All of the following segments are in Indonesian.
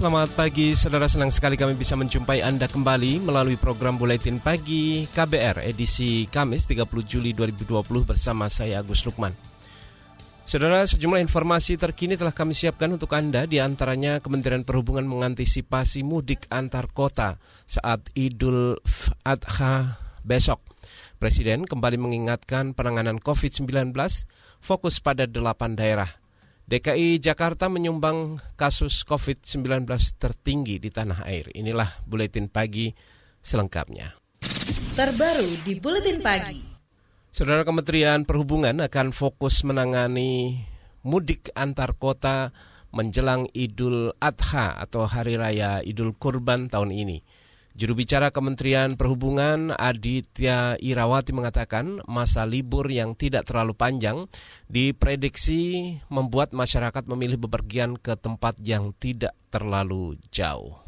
Selamat pagi, saudara senang sekali kami bisa menjumpai Anda kembali melalui program Buletin Pagi KBR edisi Kamis 30 Juli 2020 bersama saya Agus Lukman. Saudara, sejumlah informasi terkini telah kami siapkan untuk Anda, di antaranya Kementerian Perhubungan mengantisipasi mudik antar kota saat Idul Adha besok. Presiden kembali mengingatkan penanganan COVID-19 fokus pada delapan daerah DKI Jakarta menyumbang kasus COVID-19 tertinggi di tanah air. Inilah buletin pagi selengkapnya. Terbaru di buletin pagi. Saudara Kementerian Perhubungan akan fokus menangani mudik antar kota menjelang Idul Adha atau Hari Raya Idul Kurban tahun ini. Juru bicara Kementerian Perhubungan Aditya Irawati mengatakan masa libur yang tidak terlalu panjang diprediksi membuat masyarakat memilih bepergian ke tempat yang tidak terlalu jauh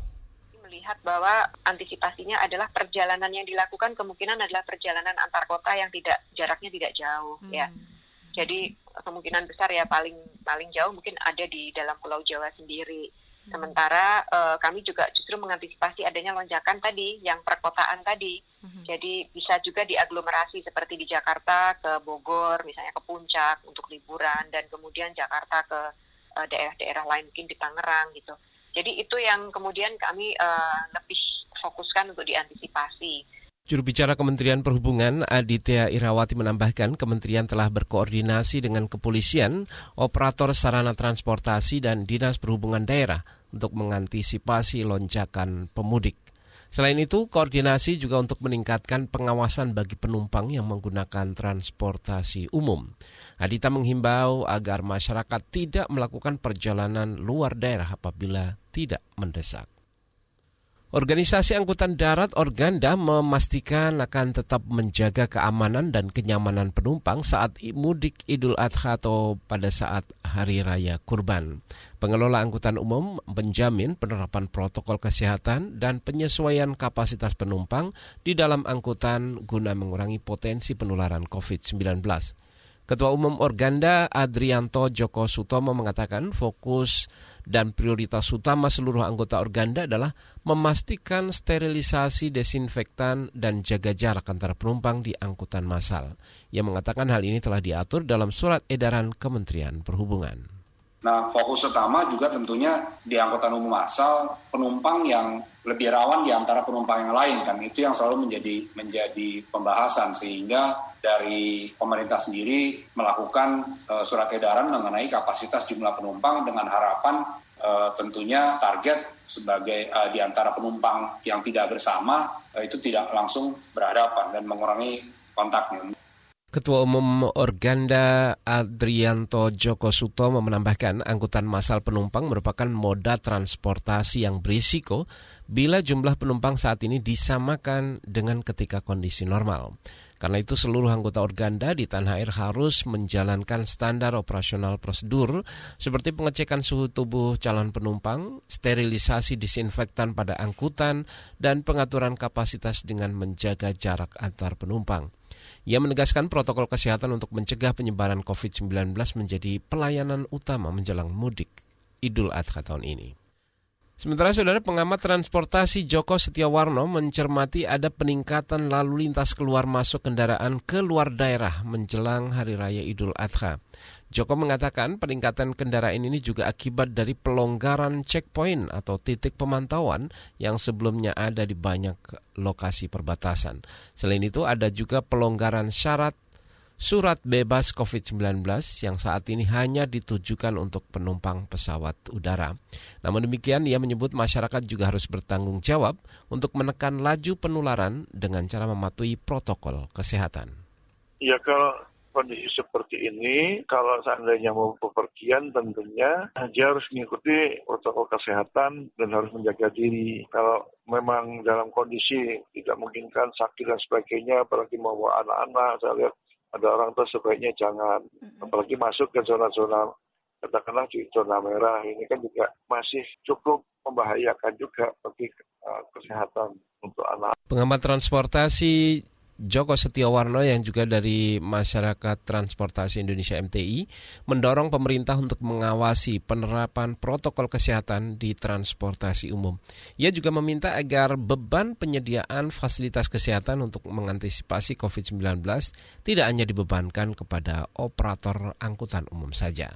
melihat bahwa antisipasinya adalah perjalanan yang dilakukan kemungkinan adalah perjalanan antar kota yang tidak jaraknya tidak jauh hmm. ya. Jadi kemungkinan besar ya paling paling jauh mungkin ada di dalam Pulau Jawa sendiri. Sementara uh, kami juga justru mengantisipasi adanya lonjakan tadi yang perkotaan tadi. Mm-hmm. Jadi bisa juga diaglomerasi seperti di Jakarta ke Bogor, misalnya ke Puncak untuk liburan dan kemudian Jakarta ke uh, daerah-daerah lain mungkin di Tangerang gitu. Jadi itu yang kemudian kami uh, lebih fokuskan untuk diantisipasi. Juru bicara Kementerian Perhubungan Aditya Irawati menambahkan kementerian telah berkoordinasi dengan kepolisian, operator sarana transportasi dan dinas perhubungan daerah untuk mengantisipasi lonjakan pemudik. Selain itu, koordinasi juga untuk meningkatkan pengawasan bagi penumpang yang menggunakan transportasi umum. Adita menghimbau agar masyarakat tidak melakukan perjalanan luar daerah apabila tidak mendesak. Organisasi Angkutan Darat Organda memastikan akan tetap menjaga keamanan dan kenyamanan penumpang saat mudik Idul Adha atau pada saat Hari Raya Kurban. Pengelola angkutan umum menjamin penerapan protokol kesehatan dan penyesuaian kapasitas penumpang di dalam angkutan guna mengurangi potensi penularan COVID-19. Ketua Umum Organda Adrianto Joko Sutomo mengatakan fokus dan prioritas utama seluruh anggota Organda adalah memastikan sterilisasi desinfektan dan jaga jarak antara penumpang di angkutan massal. Ia mengatakan hal ini telah diatur dalam surat edaran Kementerian Perhubungan. Nah, fokus utama juga tentunya di angkutan umum asal penumpang yang lebih rawan di antara penumpang yang lain kan itu yang selalu menjadi menjadi pembahasan sehingga dari pemerintah sendiri melakukan uh, surat edaran mengenai kapasitas jumlah penumpang dengan harapan uh, tentunya target sebagai uh, di antara penumpang yang tidak bersama uh, itu tidak langsung berhadapan dan mengurangi kontaknya. Ketua Umum Organda Adrianto Joko Sutomo menambahkan angkutan massal penumpang merupakan moda transportasi yang berisiko bila jumlah penumpang saat ini disamakan dengan ketika kondisi normal. Karena itu seluruh anggota Organda di tanah air harus menjalankan standar operasional prosedur seperti pengecekan suhu tubuh calon penumpang, sterilisasi disinfektan pada angkutan, dan pengaturan kapasitas dengan menjaga jarak antar penumpang. Ia menegaskan protokol kesehatan untuk mencegah penyebaran COVID-19 menjadi pelayanan utama menjelang mudik Idul Adha tahun ini. Sementara saudara pengamat transportasi Joko Setiawarno mencermati ada peningkatan lalu lintas keluar masuk kendaraan ke luar daerah menjelang Hari Raya Idul Adha. Joko mengatakan peningkatan kendaraan ini juga akibat dari pelonggaran checkpoint atau titik pemantauan yang sebelumnya ada di banyak lokasi perbatasan. Selain itu ada juga pelonggaran syarat surat bebas COVID-19 yang saat ini hanya ditujukan untuk penumpang pesawat udara. Namun demikian, ia menyebut masyarakat juga harus bertanggung jawab untuk menekan laju penularan dengan cara mematuhi protokol kesehatan. Ya kalau kondisi seperti ini, kalau seandainya mau bepergian tentunya dia harus mengikuti protokol kesehatan dan harus menjaga diri. Kalau memang dalam kondisi tidak memungkinkan sakit dan sebagainya, apalagi mau bawa anak-anak, saya lihat ada orang tua sebaiknya jangan. Apalagi masuk ke zona-zona katakanlah di zona merah ini kan juga masih cukup membahayakan juga bagi uh, kesehatan untuk anak. Pengamat transportasi Joko Setiawarno yang juga dari Masyarakat Transportasi Indonesia MTI mendorong pemerintah untuk mengawasi penerapan protokol kesehatan di transportasi umum. Ia juga meminta agar beban penyediaan fasilitas kesehatan untuk mengantisipasi COVID-19 tidak hanya dibebankan kepada operator angkutan umum saja.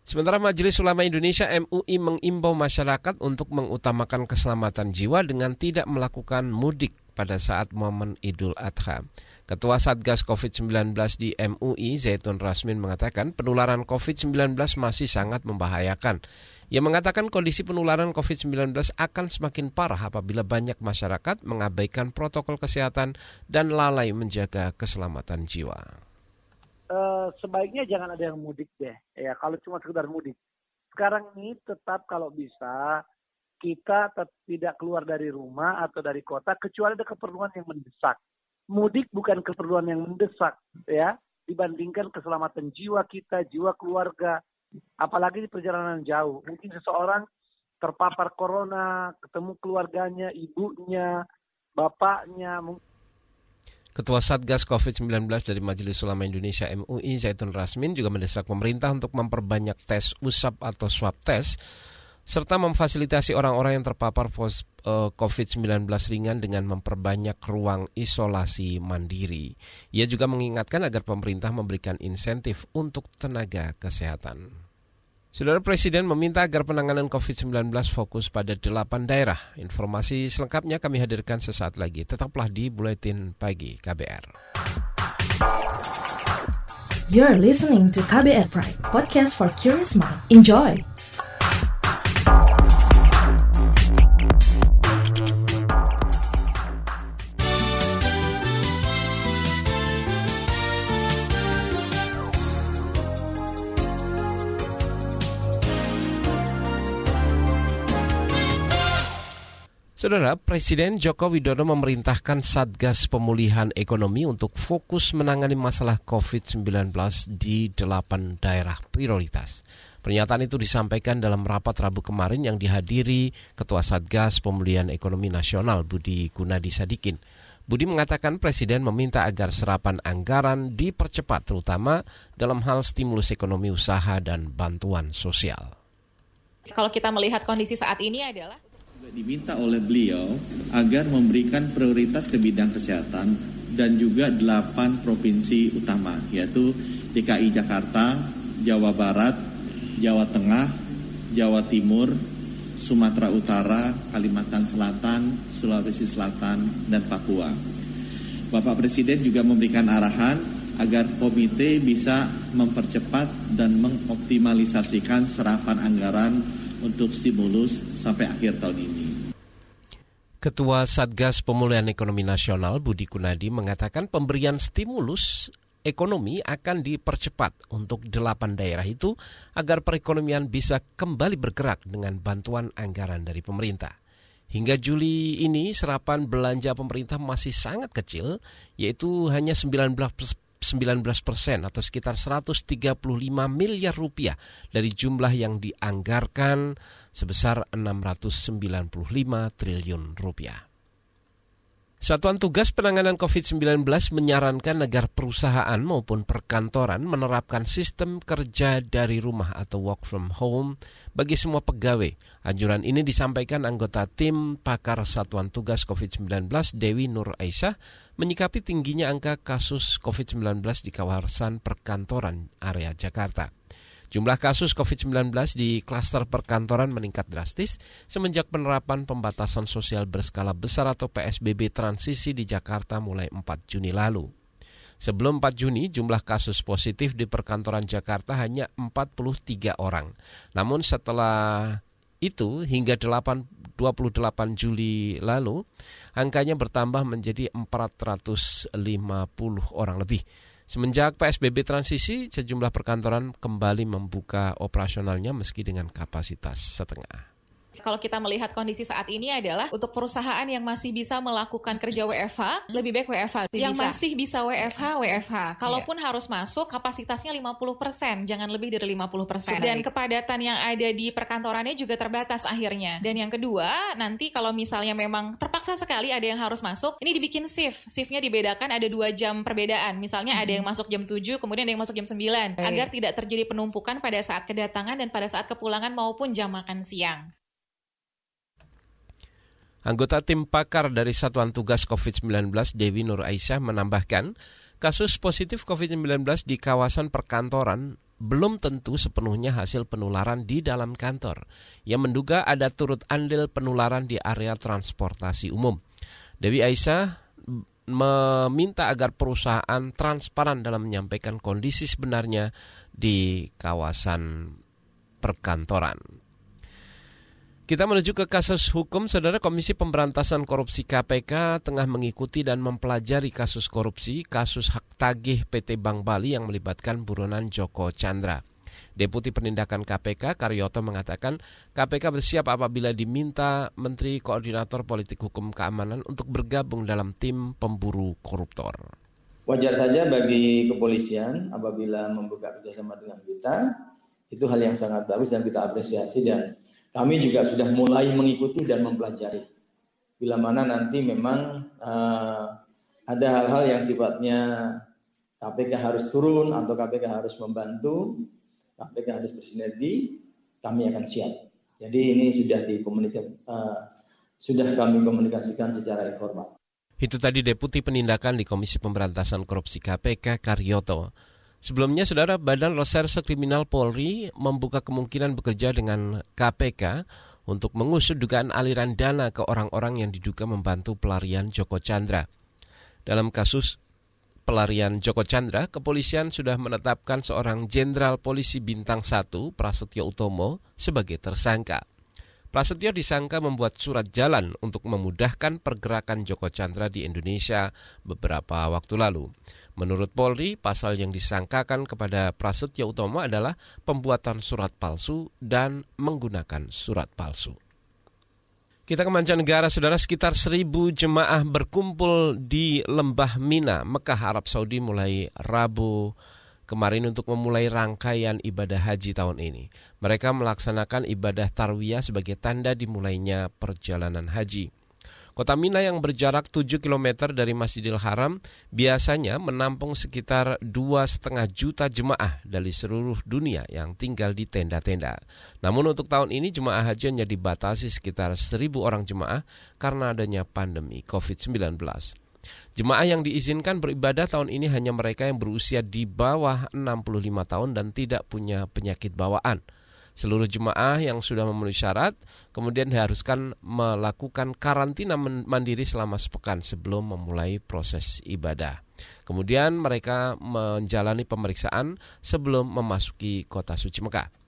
Sementara Majelis Ulama Indonesia MUI mengimbau masyarakat untuk mengutamakan keselamatan jiwa dengan tidak melakukan mudik pada saat momen Idul Adha. Ketua Satgas COVID-19 di MUI, Zaitun Rasmin mengatakan penularan COVID-19 masih sangat membahayakan. Ia mengatakan kondisi penularan COVID-19 akan semakin parah apabila banyak masyarakat mengabaikan protokol kesehatan dan lalai menjaga keselamatan jiwa. Eh, sebaiknya jangan ada yang mudik deh. Ya, kalau cuma sekedar mudik. Sekarang ini tetap kalau bisa kita tidak keluar dari rumah atau dari kota kecuali ada keperluan yang mendesak. Mudik bukan keperluan yang mendesak ya dibandingkan keselamatan jiwa kita, jiwa keluarga, apalagi di perjalanan jauh. Mungkin seseorang terpapar corona, ketemu keluarganya, ibunya, bapaknya, Ketua Satgas COVID-19 dari Majelis Ulama Indonesia MUI Zaitun Rasmin juga mendesak pemerintah untuk memperbanyak tes usap atau swab test serta memfasilitasi orang-orang yang terpapar eh, COVID-19 ringan dengan memperbanyak ruang isolasi mandiri. Ia juga mengingatkan agar pemerintah memberikan insentif untuk tenaga kesehatan. Saudara Presiden meminta agar penanganan COVID-19 fokus pada delapan daerah. Informasi selengkapnya kami hadirkan sesaat lagi. Tetaplah di Buletin Pagi KBR. You're listening to KBR Pride, podcast for curious mind. Enjoy! Saudara, Presiden Joko Widodo memerintahkan Satgas Pemulihan Ekonomi untuk fokus menangani masalah COVID-19 di delapan daerah prioritas. Pernyataan itu disampaikan dalam rapat Rabu kemarin yang dihadiri Ketua Satgas Pemulihan Ekonomi Nasional Budi Gunadi Sadikin. Budi mengatakan Presiden meminta agar serapan anggaran dipercepat terutama dalam hal stimulus ekonomi usaha dan bantuan sosial. Kalau kita melihat kondisi saat ini adalah diminta oleh beliau agar memberikan prioritas ke bidang kesehatan dan juga delapan provinsi utama yaitu DKI Jakarta, Jawa Barat, Jawa Tengah, Jawa Timur, Sumatera Utara, Kalimantan Selatan, Sulawesi Selatan, dan Papua. Bapak Presiden juga memberikan arahan agar komite bisa mempercepat dan mengoptimalisasikan serapan anggaran untuk stimulus sampai akhir tahun ini. Ketua Satgas Pemulihan Ekonomi Nasional Budi Kunadi mengatakan pemberian stimulus ekonomi akan dipercepat untuk delapan daerah itu agar perekonomian bisa kembali bergerak dengan bantuan anggaran dari pemerintah. Hingga Juli ini serapan belanja pemerintah masih sangat kecil, yaitu hanya 19 19 persen atau sekitar 135 miliar rupiah dari jumlah yang dianggarkan sebesar 695 triliun rupiah. Satuan Tugas Penanganan COVID-19 menyarankan agar perusahaan maupun perkantoran menerapkan sistem kerja dari rumah atau work from home bagi semua pegawai. Anjuran ini disampaikan anggota tim pakar Satuan Tugas COVID-19 Dewi Nur Aisyah menyikapi tingginya angka kasus COVID-19 di kawasan perkantoran area Jakarta. Jumlah kasus COVID-19 di klaster perkantoran meningkat drastis semenjak penerapan pembatasan sosial berskala besar atau PSBB transisi di Jakarta mulai 4 Juni lalu. Sebelum 4 Juni, jumlah kasus positif di perkantoran Jakarta hanya 43 orang. Namun setelah itu hingga 8, 28 Juli lalu, angkanya bertambah menjadi 450 orang lebih. Semenjak PSBB transisi, sejumlah perkantoran kembali membuka operasionalnya meski dengan kapasitas setengah. Kalau kita melihat kondisi saat ini adalah untuk perusahaan yang masih bisa melakukan kerja WFH, lebih baik WFH. Yang bisa. masih bisa WFH, WFH. Kalaupun harus masuk, kapasitasnya 50%, jangan lebih dari 50%. Dan kepadatan yang ada di perkantorannya juga terbatas akhirnya. Dan yang kedua, nanti kalau misalnya memang terpaksa sekali ada yang harus masuk, ini dibikin shift. Shiftnya dibedakan ada dua jam perbedaan. Misalnya ada yang masuk jam 7, kemudian ada yang masuk jam 9. Agar tidak terjadi penumpukan pada saat kedatangan dan pada saat kepulangan maupun jam makan siang. Anggota tim pakar dari Satuan Tugas COVID-19 Dewi Nur Aisyah menambahkan, kasus positif COVID-19 di kawasan perkantoran belum tentu sepenuhnya hasil penularan di dalam kantor. Yang menduga ada turut andil penularan di area transportasi umum. Dewi Aisyah meminta agar perusahaan transparan dalam menyampaikan kondisi sebenarnya di kawasan perkantoran. Kita menuju ke kasus hukum, Saudara Komisi Pemberantasan Korupsi KPK tengah mengikuti dan mempelajari kasus korupsi, kasus hak tagih PT Bank Bali yang melibatkan buronan Joko Chandra. Deputi Penindakan KPK Karyoto mengatakan KPK bersiap apabila diminta Menteri Koordinator Politik Hukum Keamanan untuk bergabung dalam tim pemburu koruptor. Wajar saja bagi kepolisian apabila membuka kerjasama dengan kita, itu hal yang sangat bagus dan kita apresiasi dan kami juga sudah mulai mengikuti dan mempelajari. Bila mana nanti memang uh, ada hal-hal yang sifatnya KPK harus turun atau KPK harus membantu, KPK harus bersinergi, kami akan siap. Jadi ini sudah dikomunikasi, uh, sudah kami komunikasikan secara informal. Itu tadi Deputi Penindakan di Komisi Pemberantasan Korupsi KPK Karyoto. Sebelumnya, Saudara Badan Reserse Kriminal Polri membuka kemungkinan bekerja dengan KPK untuk mengusut dugaan aliran dana ke orang-orang yang diduga membantu pelarian Joko Chandra. Dalam kasus pelarian Joko Chandra, kepolisian sudah menetapkan seorang jenderal polisi bintang 1, Prasetyo Utomo, sebagai tersangka. Prasetyo disangka membuat surat jalan untuk memudahkan pergerakan Joko Chandra di Indonesia beberapa waktu lalu. Menurut Polri, pasal yang disangkakan kepada Prasetyo Utomo adalah pembuatan surat palsu dan menggunakan surat palsu. Kita ke mancanegara, saudara sekitar seribu jemaah berkumpul di Lembah Mina, Mekah, Arab Saudi mulai Rabu kemarin untuk memulai rangkaian ibadah haji tahun ini. Mereka melaksanakan ibadah tarwiyah sebagai tanda dimulainya perjalanan haji. Kota Mina yang berjarak 7 km dari Masjidil Haram biasanya menampung sekitar 2,5 juta jemaah dari seluruh dunia yang tinggal di tenda-tenda. Namun untuk tahun ini jemaah haji hanya dibatasi sekitar 1.000 orang jemaah karena adanya pandemi COVID-19. Jemaah yang diizinkan beribadah tahun ini hanya mereka yang berusia di bawah 65 tahun dan tidak punya penyakit bawaan. Seluruh jemaah yang sudah memenuhi syarat kemudian diharuskan melakukan karantina mandiri selama sepekan sebelum memulai proses ibadah. Kemudian mereka menjalani pemeriksaan sebelum memasuki kota suci Mekah.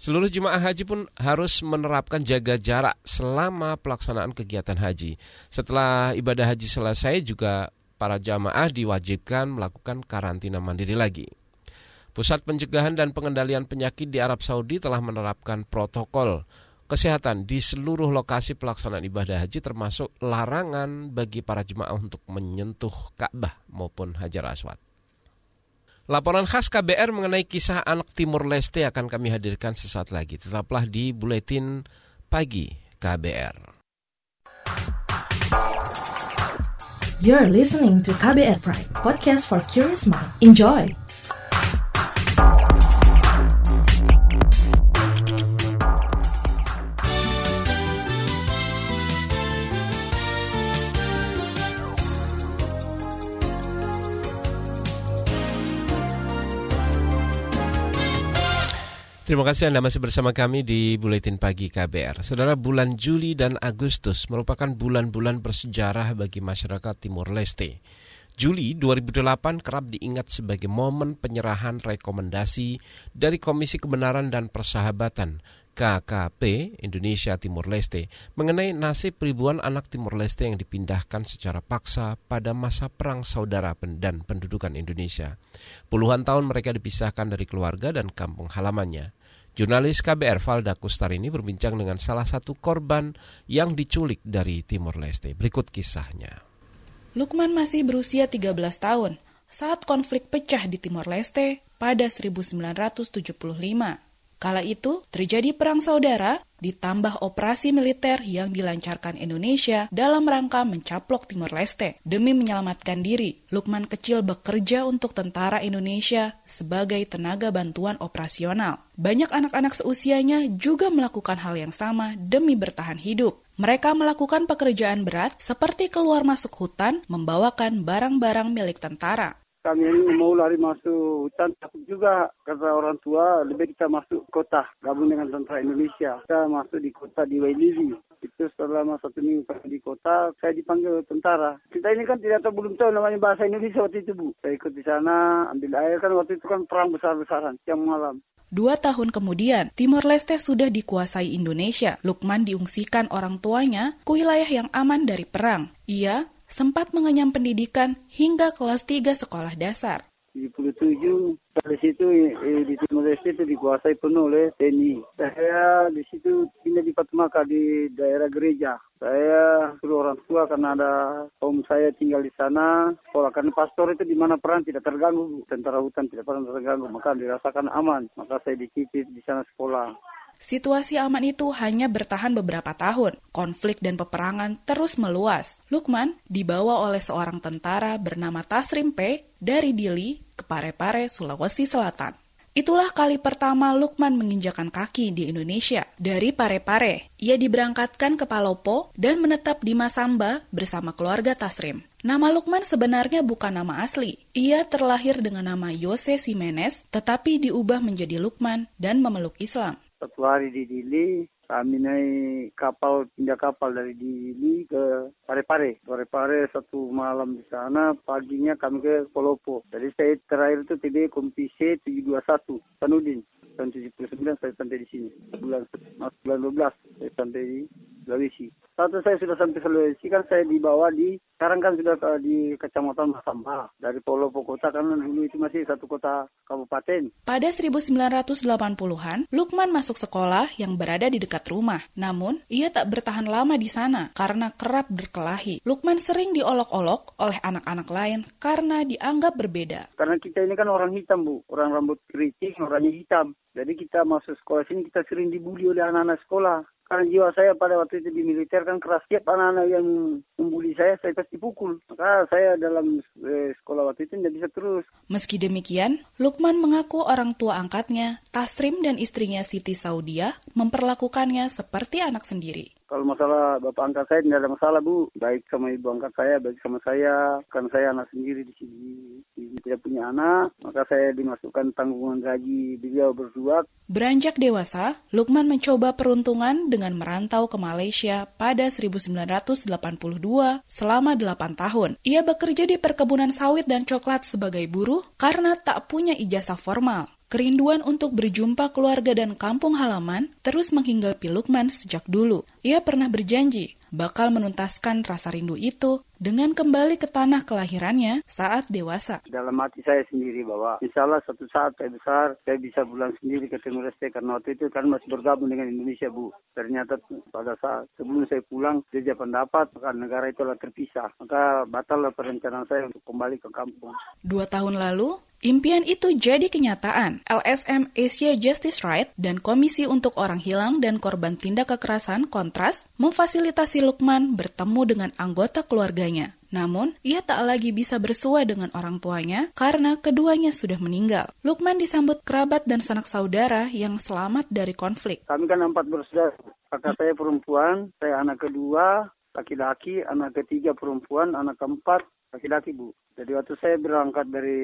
Seluruh jemaah haji pun harus menerapkan jaga jarak selama pelaksanaan kegiatan haji. Setelah ibadah haji selesai juga para jamaah diwajibkan melakukan karantina mandiri lagi. Pusat Pencegahan dan Pengendalian Penyakit di Arab Saudi telah menerapkan protokol kesehatan di seluruh lokasi pelaksanaan ibadah haji termasuk larangan bagi para jemaah untuk menyentuh Ka'bah maupun Hajar Aswad. Laporan khas KBR mengenai kisah anak Timur Leste akan kami hadirkan sesaat lagi. Tetaplah di Buletin Pagi KBR. You're listening to KBR Pride, podcast for curious mind. Enjoy! Terima kasih Anda masih bersama kami di Buletin Pagi KBR. Saudara, bulan Juli dan Agustus merupakan bulan-bulan bersejarah bagi masyarakat Timur Leste. Juli 2008 kerap diingat sebagai momen penyerahan rekomendasi dari Komisi Kebenaran dan Persahabatan KKP Indonesia Timur Leste mengenai nasib ribuan anak Timur Leste yang dipindahkan secara paksa pada masa perang saudara dan pendudukan Indonesia. Puluhan tahun mereka dipisahkan dari keluarga dan kampung halamannya. Jurnalis KBR Valda Kustar ini berbincang dengan salah satu korban yang diculik dari Timur Leste. Berikut kisahnya. Lukman masih berusia 13 tahun saat konflik pecah di Timor Leste pada 1975. Kala itu terjadi perang saudara ditambah operasi militer yang dilancarkan Indonesia dalam rangka mencaplok Timor Leste. Demi menyelamatkan diri, Lukman kecil bekerja untuk tentara Indonesia sebagai tenaga bantuan operasional. Banyak anak-anak seusianya juga melakukan hal yang sama demi bertahan hidup. Mereka melakukan pekerjaan berat seperti keluar masuk hutan membawakan barang-barang milik tentara kami ini mau lari masuk hutan takut juga kata orang tua lebih kita masuk kota gabung dengan tentara Indonesia. Kita masuk di kota di Wailiri itu selama satu minggu di kota saya dipanggil tentara. Kita ini kan tidak tahu belum tahu namanya bahasa Indonesia waktu itu bu. Saya ikut di sana ambil air kan waktu itu kan perang besar-besaran siang malam. Dua tahun kemudian, Timor Leste sudah dikuasai Indonesia. Lukman diungsikan orang tuanya ke wilayah yang aman dari perang. Ia sempat mengenyam pendidikan hingga kelas 3 sekolah dasar. 77 dari situ eh, di Timur Leste itu dikuasai penuh oleh TNI. Saya di situ pindah di Fatmaka di daerah gereja. Saya suruh orang tua karena ada om saya tinggal di sana. Sekolah karena pastor itu di mana perang tidak terganggu, tentara hutan tidak pernah terganggu, maka dirasakan aman. Maka saya dikipit di sana sekolah. Situasi aman itu hanya bertahan beberapa tahun. Konflik dan peperangan terus meluas. Lukman dibawa oleh seorang tentara bernama Tasrim P dari Dili ke Parepare, Sulawesi Selatan. Itulah kali pertama Lukman menginjakan kaki di Indonesia. Dari Parepare, ia diberangkatkan ke Palopo dan menetap di Masamba bersama keluarga Tasrim. Nama Lukman sebenarnya bukan nama asli. Ia terlahir dengan nama Yose Simenes, tetapi diubah menjadi Lukman dan memeluk Islam satu hari di Dili kami naik kapal pindah kapal dari Dili ke Parepare. Parepare satu malam di sana, paginya kami ke Polopo. Jadi saya terakhir itu TB Kompise 721 Sanudin. Tahun 79 saya sampai di sini. Bulan bulan 12 saya sampai di Sulawesi. Satu saya sudah sampai Sulawesi kan saya dibawa di sekarang kan sudah di Kecamatan Masamba. Dari Polopo Kota kan dulu itu masih satu kota kabupaten. Pada 1980-an, Lukman masuk sekolah yang berada di dekat rumah. Namun, ia tak bertahan lama di sana karena kerap berkelahi. Lukman sering diolok-olok oleh anak-anak lain karena dianggap berbeda. Karena kita ini kan orang hitam, Bu. Orang rambut keriting, orangnya hitam. Jadi kita masuk sekolah sini kita sering dibully oleh anak-anak sekolah. Karena jiwa saya pada waktu itu di militer kan keras. Setiap anak-anak yang membuli saya, saya pasti pukul. Maka saya dalam eh, sekolah waktu itu tidak bisa terus. Meski demikian, Lukman mengaku orang tua angkatnya, Tasrim dan istrinya Siti Saudia, memperlakukannya seperti anak sendiri. Kalau masalah bapak angkat saya tidak ada masalah bu, baik sama ibu angkat saya, baik sama saya. Kan saya anak sendiri di sini, tidak punya anak, maka saya dimasukkan tanggungan gaji beliau berdua. Beranjak dewasa, Lukman mencoba peruntungan dengan merantau ke Malaysia pada 1982 selama 8 tahun. Ia bekerja di perkebunan sawit dan coklat sebagai buruh karena tak punya ijazah formal. Kerinduan untuk berjumpa keluarga dan kampung halaman terus menghinggapi Lukman sejak dulu. Ia pernah berjanji bakal menuntaskan rasa rindu itu dengan kembali ke tanah kelahirannya saat dewasa. Dalam hati saya sendiri bahwa insya Allah satu saat saya besar, saya bisa pulang sendiri ke Timur Leste karena waktu itu kan masih bergabung dengan Indonesia Bu. Ternyata pada saat sebelum saya pulang, dia pendapat maka negara itu telah terpisah. Maka batallah perencanaan saya untuk kembali ke kampung. Dua tahun lalu, Impian itu jadi kenyataan. LSM Asia Justice Right dan Komisi untuk Orang Hilang dan Korban Tindak Kekerasan Kontras memfasilitasi Lukman bertemu dengan anggota keluarganya. Namun, ia tak lagi bisa bersua dengan orang tuanya karena keduanya sudah meninggal. Lukman disambut kerabat dan sanak saudara yang selamat dari konflik. Kami kan empat bersaudara. Kakak saya perempuan, saya anak kedua, laki-laki, anak ketiga perempuan, anak keempat laki-laki bu. Jadi waktu saya berangkat dari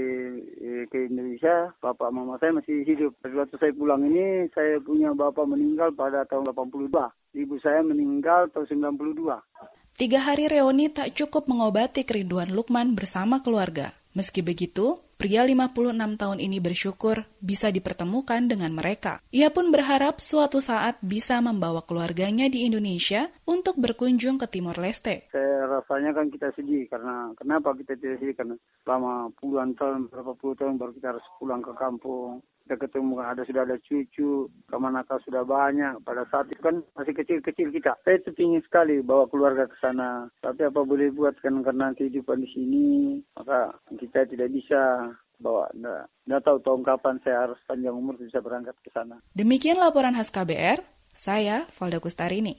eh, ke Indonesia, bapak mama saya masih hidup. Jadi waktu saya pulang ini, saya punya bapak meninggal pada tahun 82. Ibu saya meninggal tahun 92. Tiga hari reuni tak cukup mengobati kerinduan Lukman bersama keluarga. Meski begitu, Pria 56 tahun ini bersyukur bisa dipertemukan dengan mereka. Ia pun berharap suatu saat bisa membawa keluarganya di Indonesia untuk berkunjung ke Timor Leste. Saya rasanya kan kita sedih karena kenapa kita tidak sedih karena selama puluhan tahun, berapa puluh tahun baru kita harus pulang ke kampung kita ketemu ada sudah ada cucu, ke manakah sudah banyak. Pada saat itu kan masih kecil-kecil kita. Saya itu ingin sekali bawa keluarga ke sana. Tapi apa boleh buat kan karena kehidupan di sini, maka kita tidak bisa bawa. Tidak tahu tahun kapan saya harus panjang umur bisa berangkat ke sana. Demikian laporan khas KBR, saya Valda Kustarini.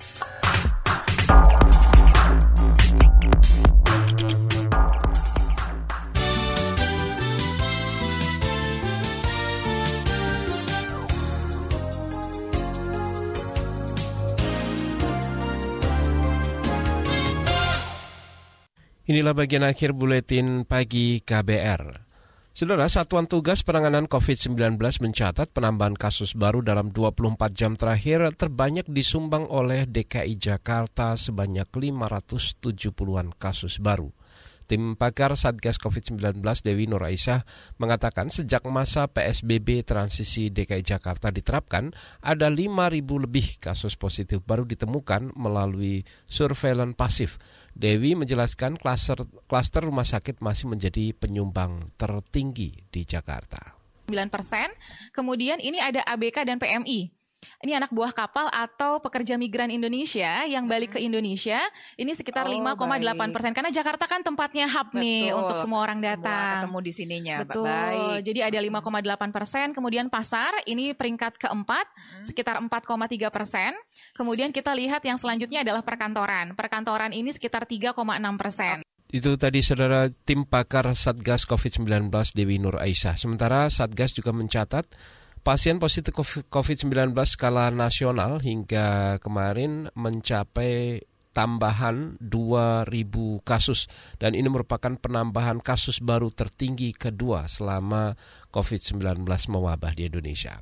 Inilah bagian akhir buletin pagi KBR. Saudara, Satuan Tugas Penanganan COVID-19 mencatat penambahan kasus baru dalam 24 jam terakhir terbanyak disumbang oleh DKI Jakarta sebanyak 570-an kasus baru. Tim pakar Satgas COVID-19 Dewi Nur Aisyah mengatakan sejak masa PSBB transisi DKI Jakarta diterapkan, ada 5.000 lebih kasus positif baru ditemukan melalui surveillance pasif. Dewi menjelaskan klaster, klaster rumah sakit masih menjadi penyumbang tertinggi di Jakarta. 9 persen, kemudian ini ada ABK dan PMI ini anak buah kapal atau pekerja migran Indonesia yang balik ke Indonesia ini sekitar oh, 5,8 persen karena Jakarta kan tempatnya hub Betul. nih untuk semua orang datang. Semua ketemu di sininya. Betul. Baik. Jadi ada 5,8 persen. Kemudian pasar ini peringkat keempat hmm. sekitar 4,3 persen. Kemudian kita lihat yang selanjutnya adalah perkantoran. Perkantoran ini sekitar 3,6 persen. Itu tadi saudara tim pakar Satgas COVID-19 Dewi Nur Aisyah. Sementara Satgas juga mencatat Pasien positif COVID-19 skala nasional hingga kemarin mencapai tambahan 2.000 kasus dan ini merupakan penambahan kasus baru tertinggi kedua selama COVID-19 mewabah di Indonesia.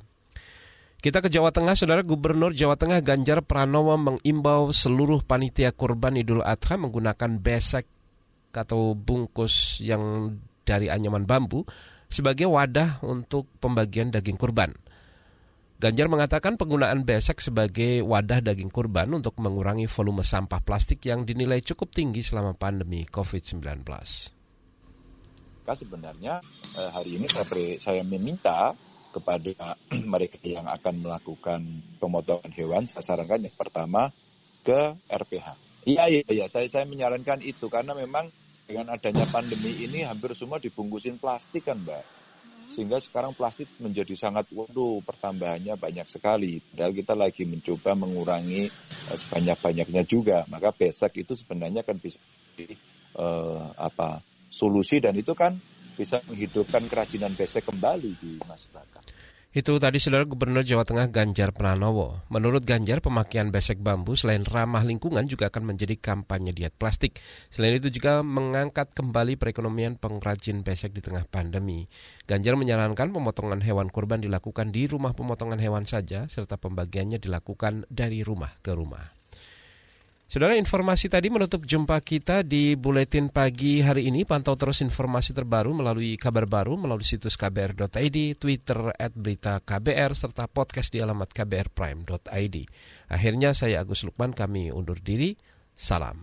Kita ke Jawa Tengah, Saudara Gubernur Jawa Tengah Ganjar Pranowo mengimbau seluruh panitia kurban Idul Adha menggunakan besek atau bungkus yang dari anyaman bambu sebagai wadah untuk pembagian daging kurban. Ganjar mengatakan penggunaan besek sebagai wadah daging kurban untuk mengurangi volume sampah plastik yang dinilai cukup tinggi selama pandemi COVID-19. Sebenarnya eh, hari ini saya meminta kepada mereka yang akan melakukan pemotongan hewan, saya sarankan yang pertama ke RPH. Iya, iya, iya, saya, saya menyarankan itu karena memang dengan adanya pandemi ini hampir semua dibungkusin plastik kan Mbak. Sehingga sekarang plastik menjadi sangat, waduh pertambahannya banyak sekali. Padahal kita lagi mencoba mengurangi uh, sebanyak-banyaknya juga. Maka besek itu sebenarnya kan bisa uh, apa solusi dan itu kan bisa menghidupkan kerajinan besek kembali di masyarakat. Itu tadi saudara Gubernur Jawa Tengah Ganjar Pranowo. Menurut Ganjar, pemakaian besek bambu selain ramah lingkungan juga akan menjadi kampanye diet plastik. Selain itu juga mengangkat kembali perekonomian pengrajin besek di tengah pandemi. Ganjar menyarankan pemotongan hewan kurban dilakukan di rumah pemotongan hewan saja, serta pembagiannya dilakukan dari rumah ke rumah. Saudara informasi tadi menutup jumpa kita di Buletin Pagi hari ini. Pantau terus informasi terbaru melalui kabar baru melalui situs kbr.id, Twitter at berita KBR, serta podcast di alamat kbrprime.id. Akhirnya saya Agus Lukman, kami undur diri. Salam.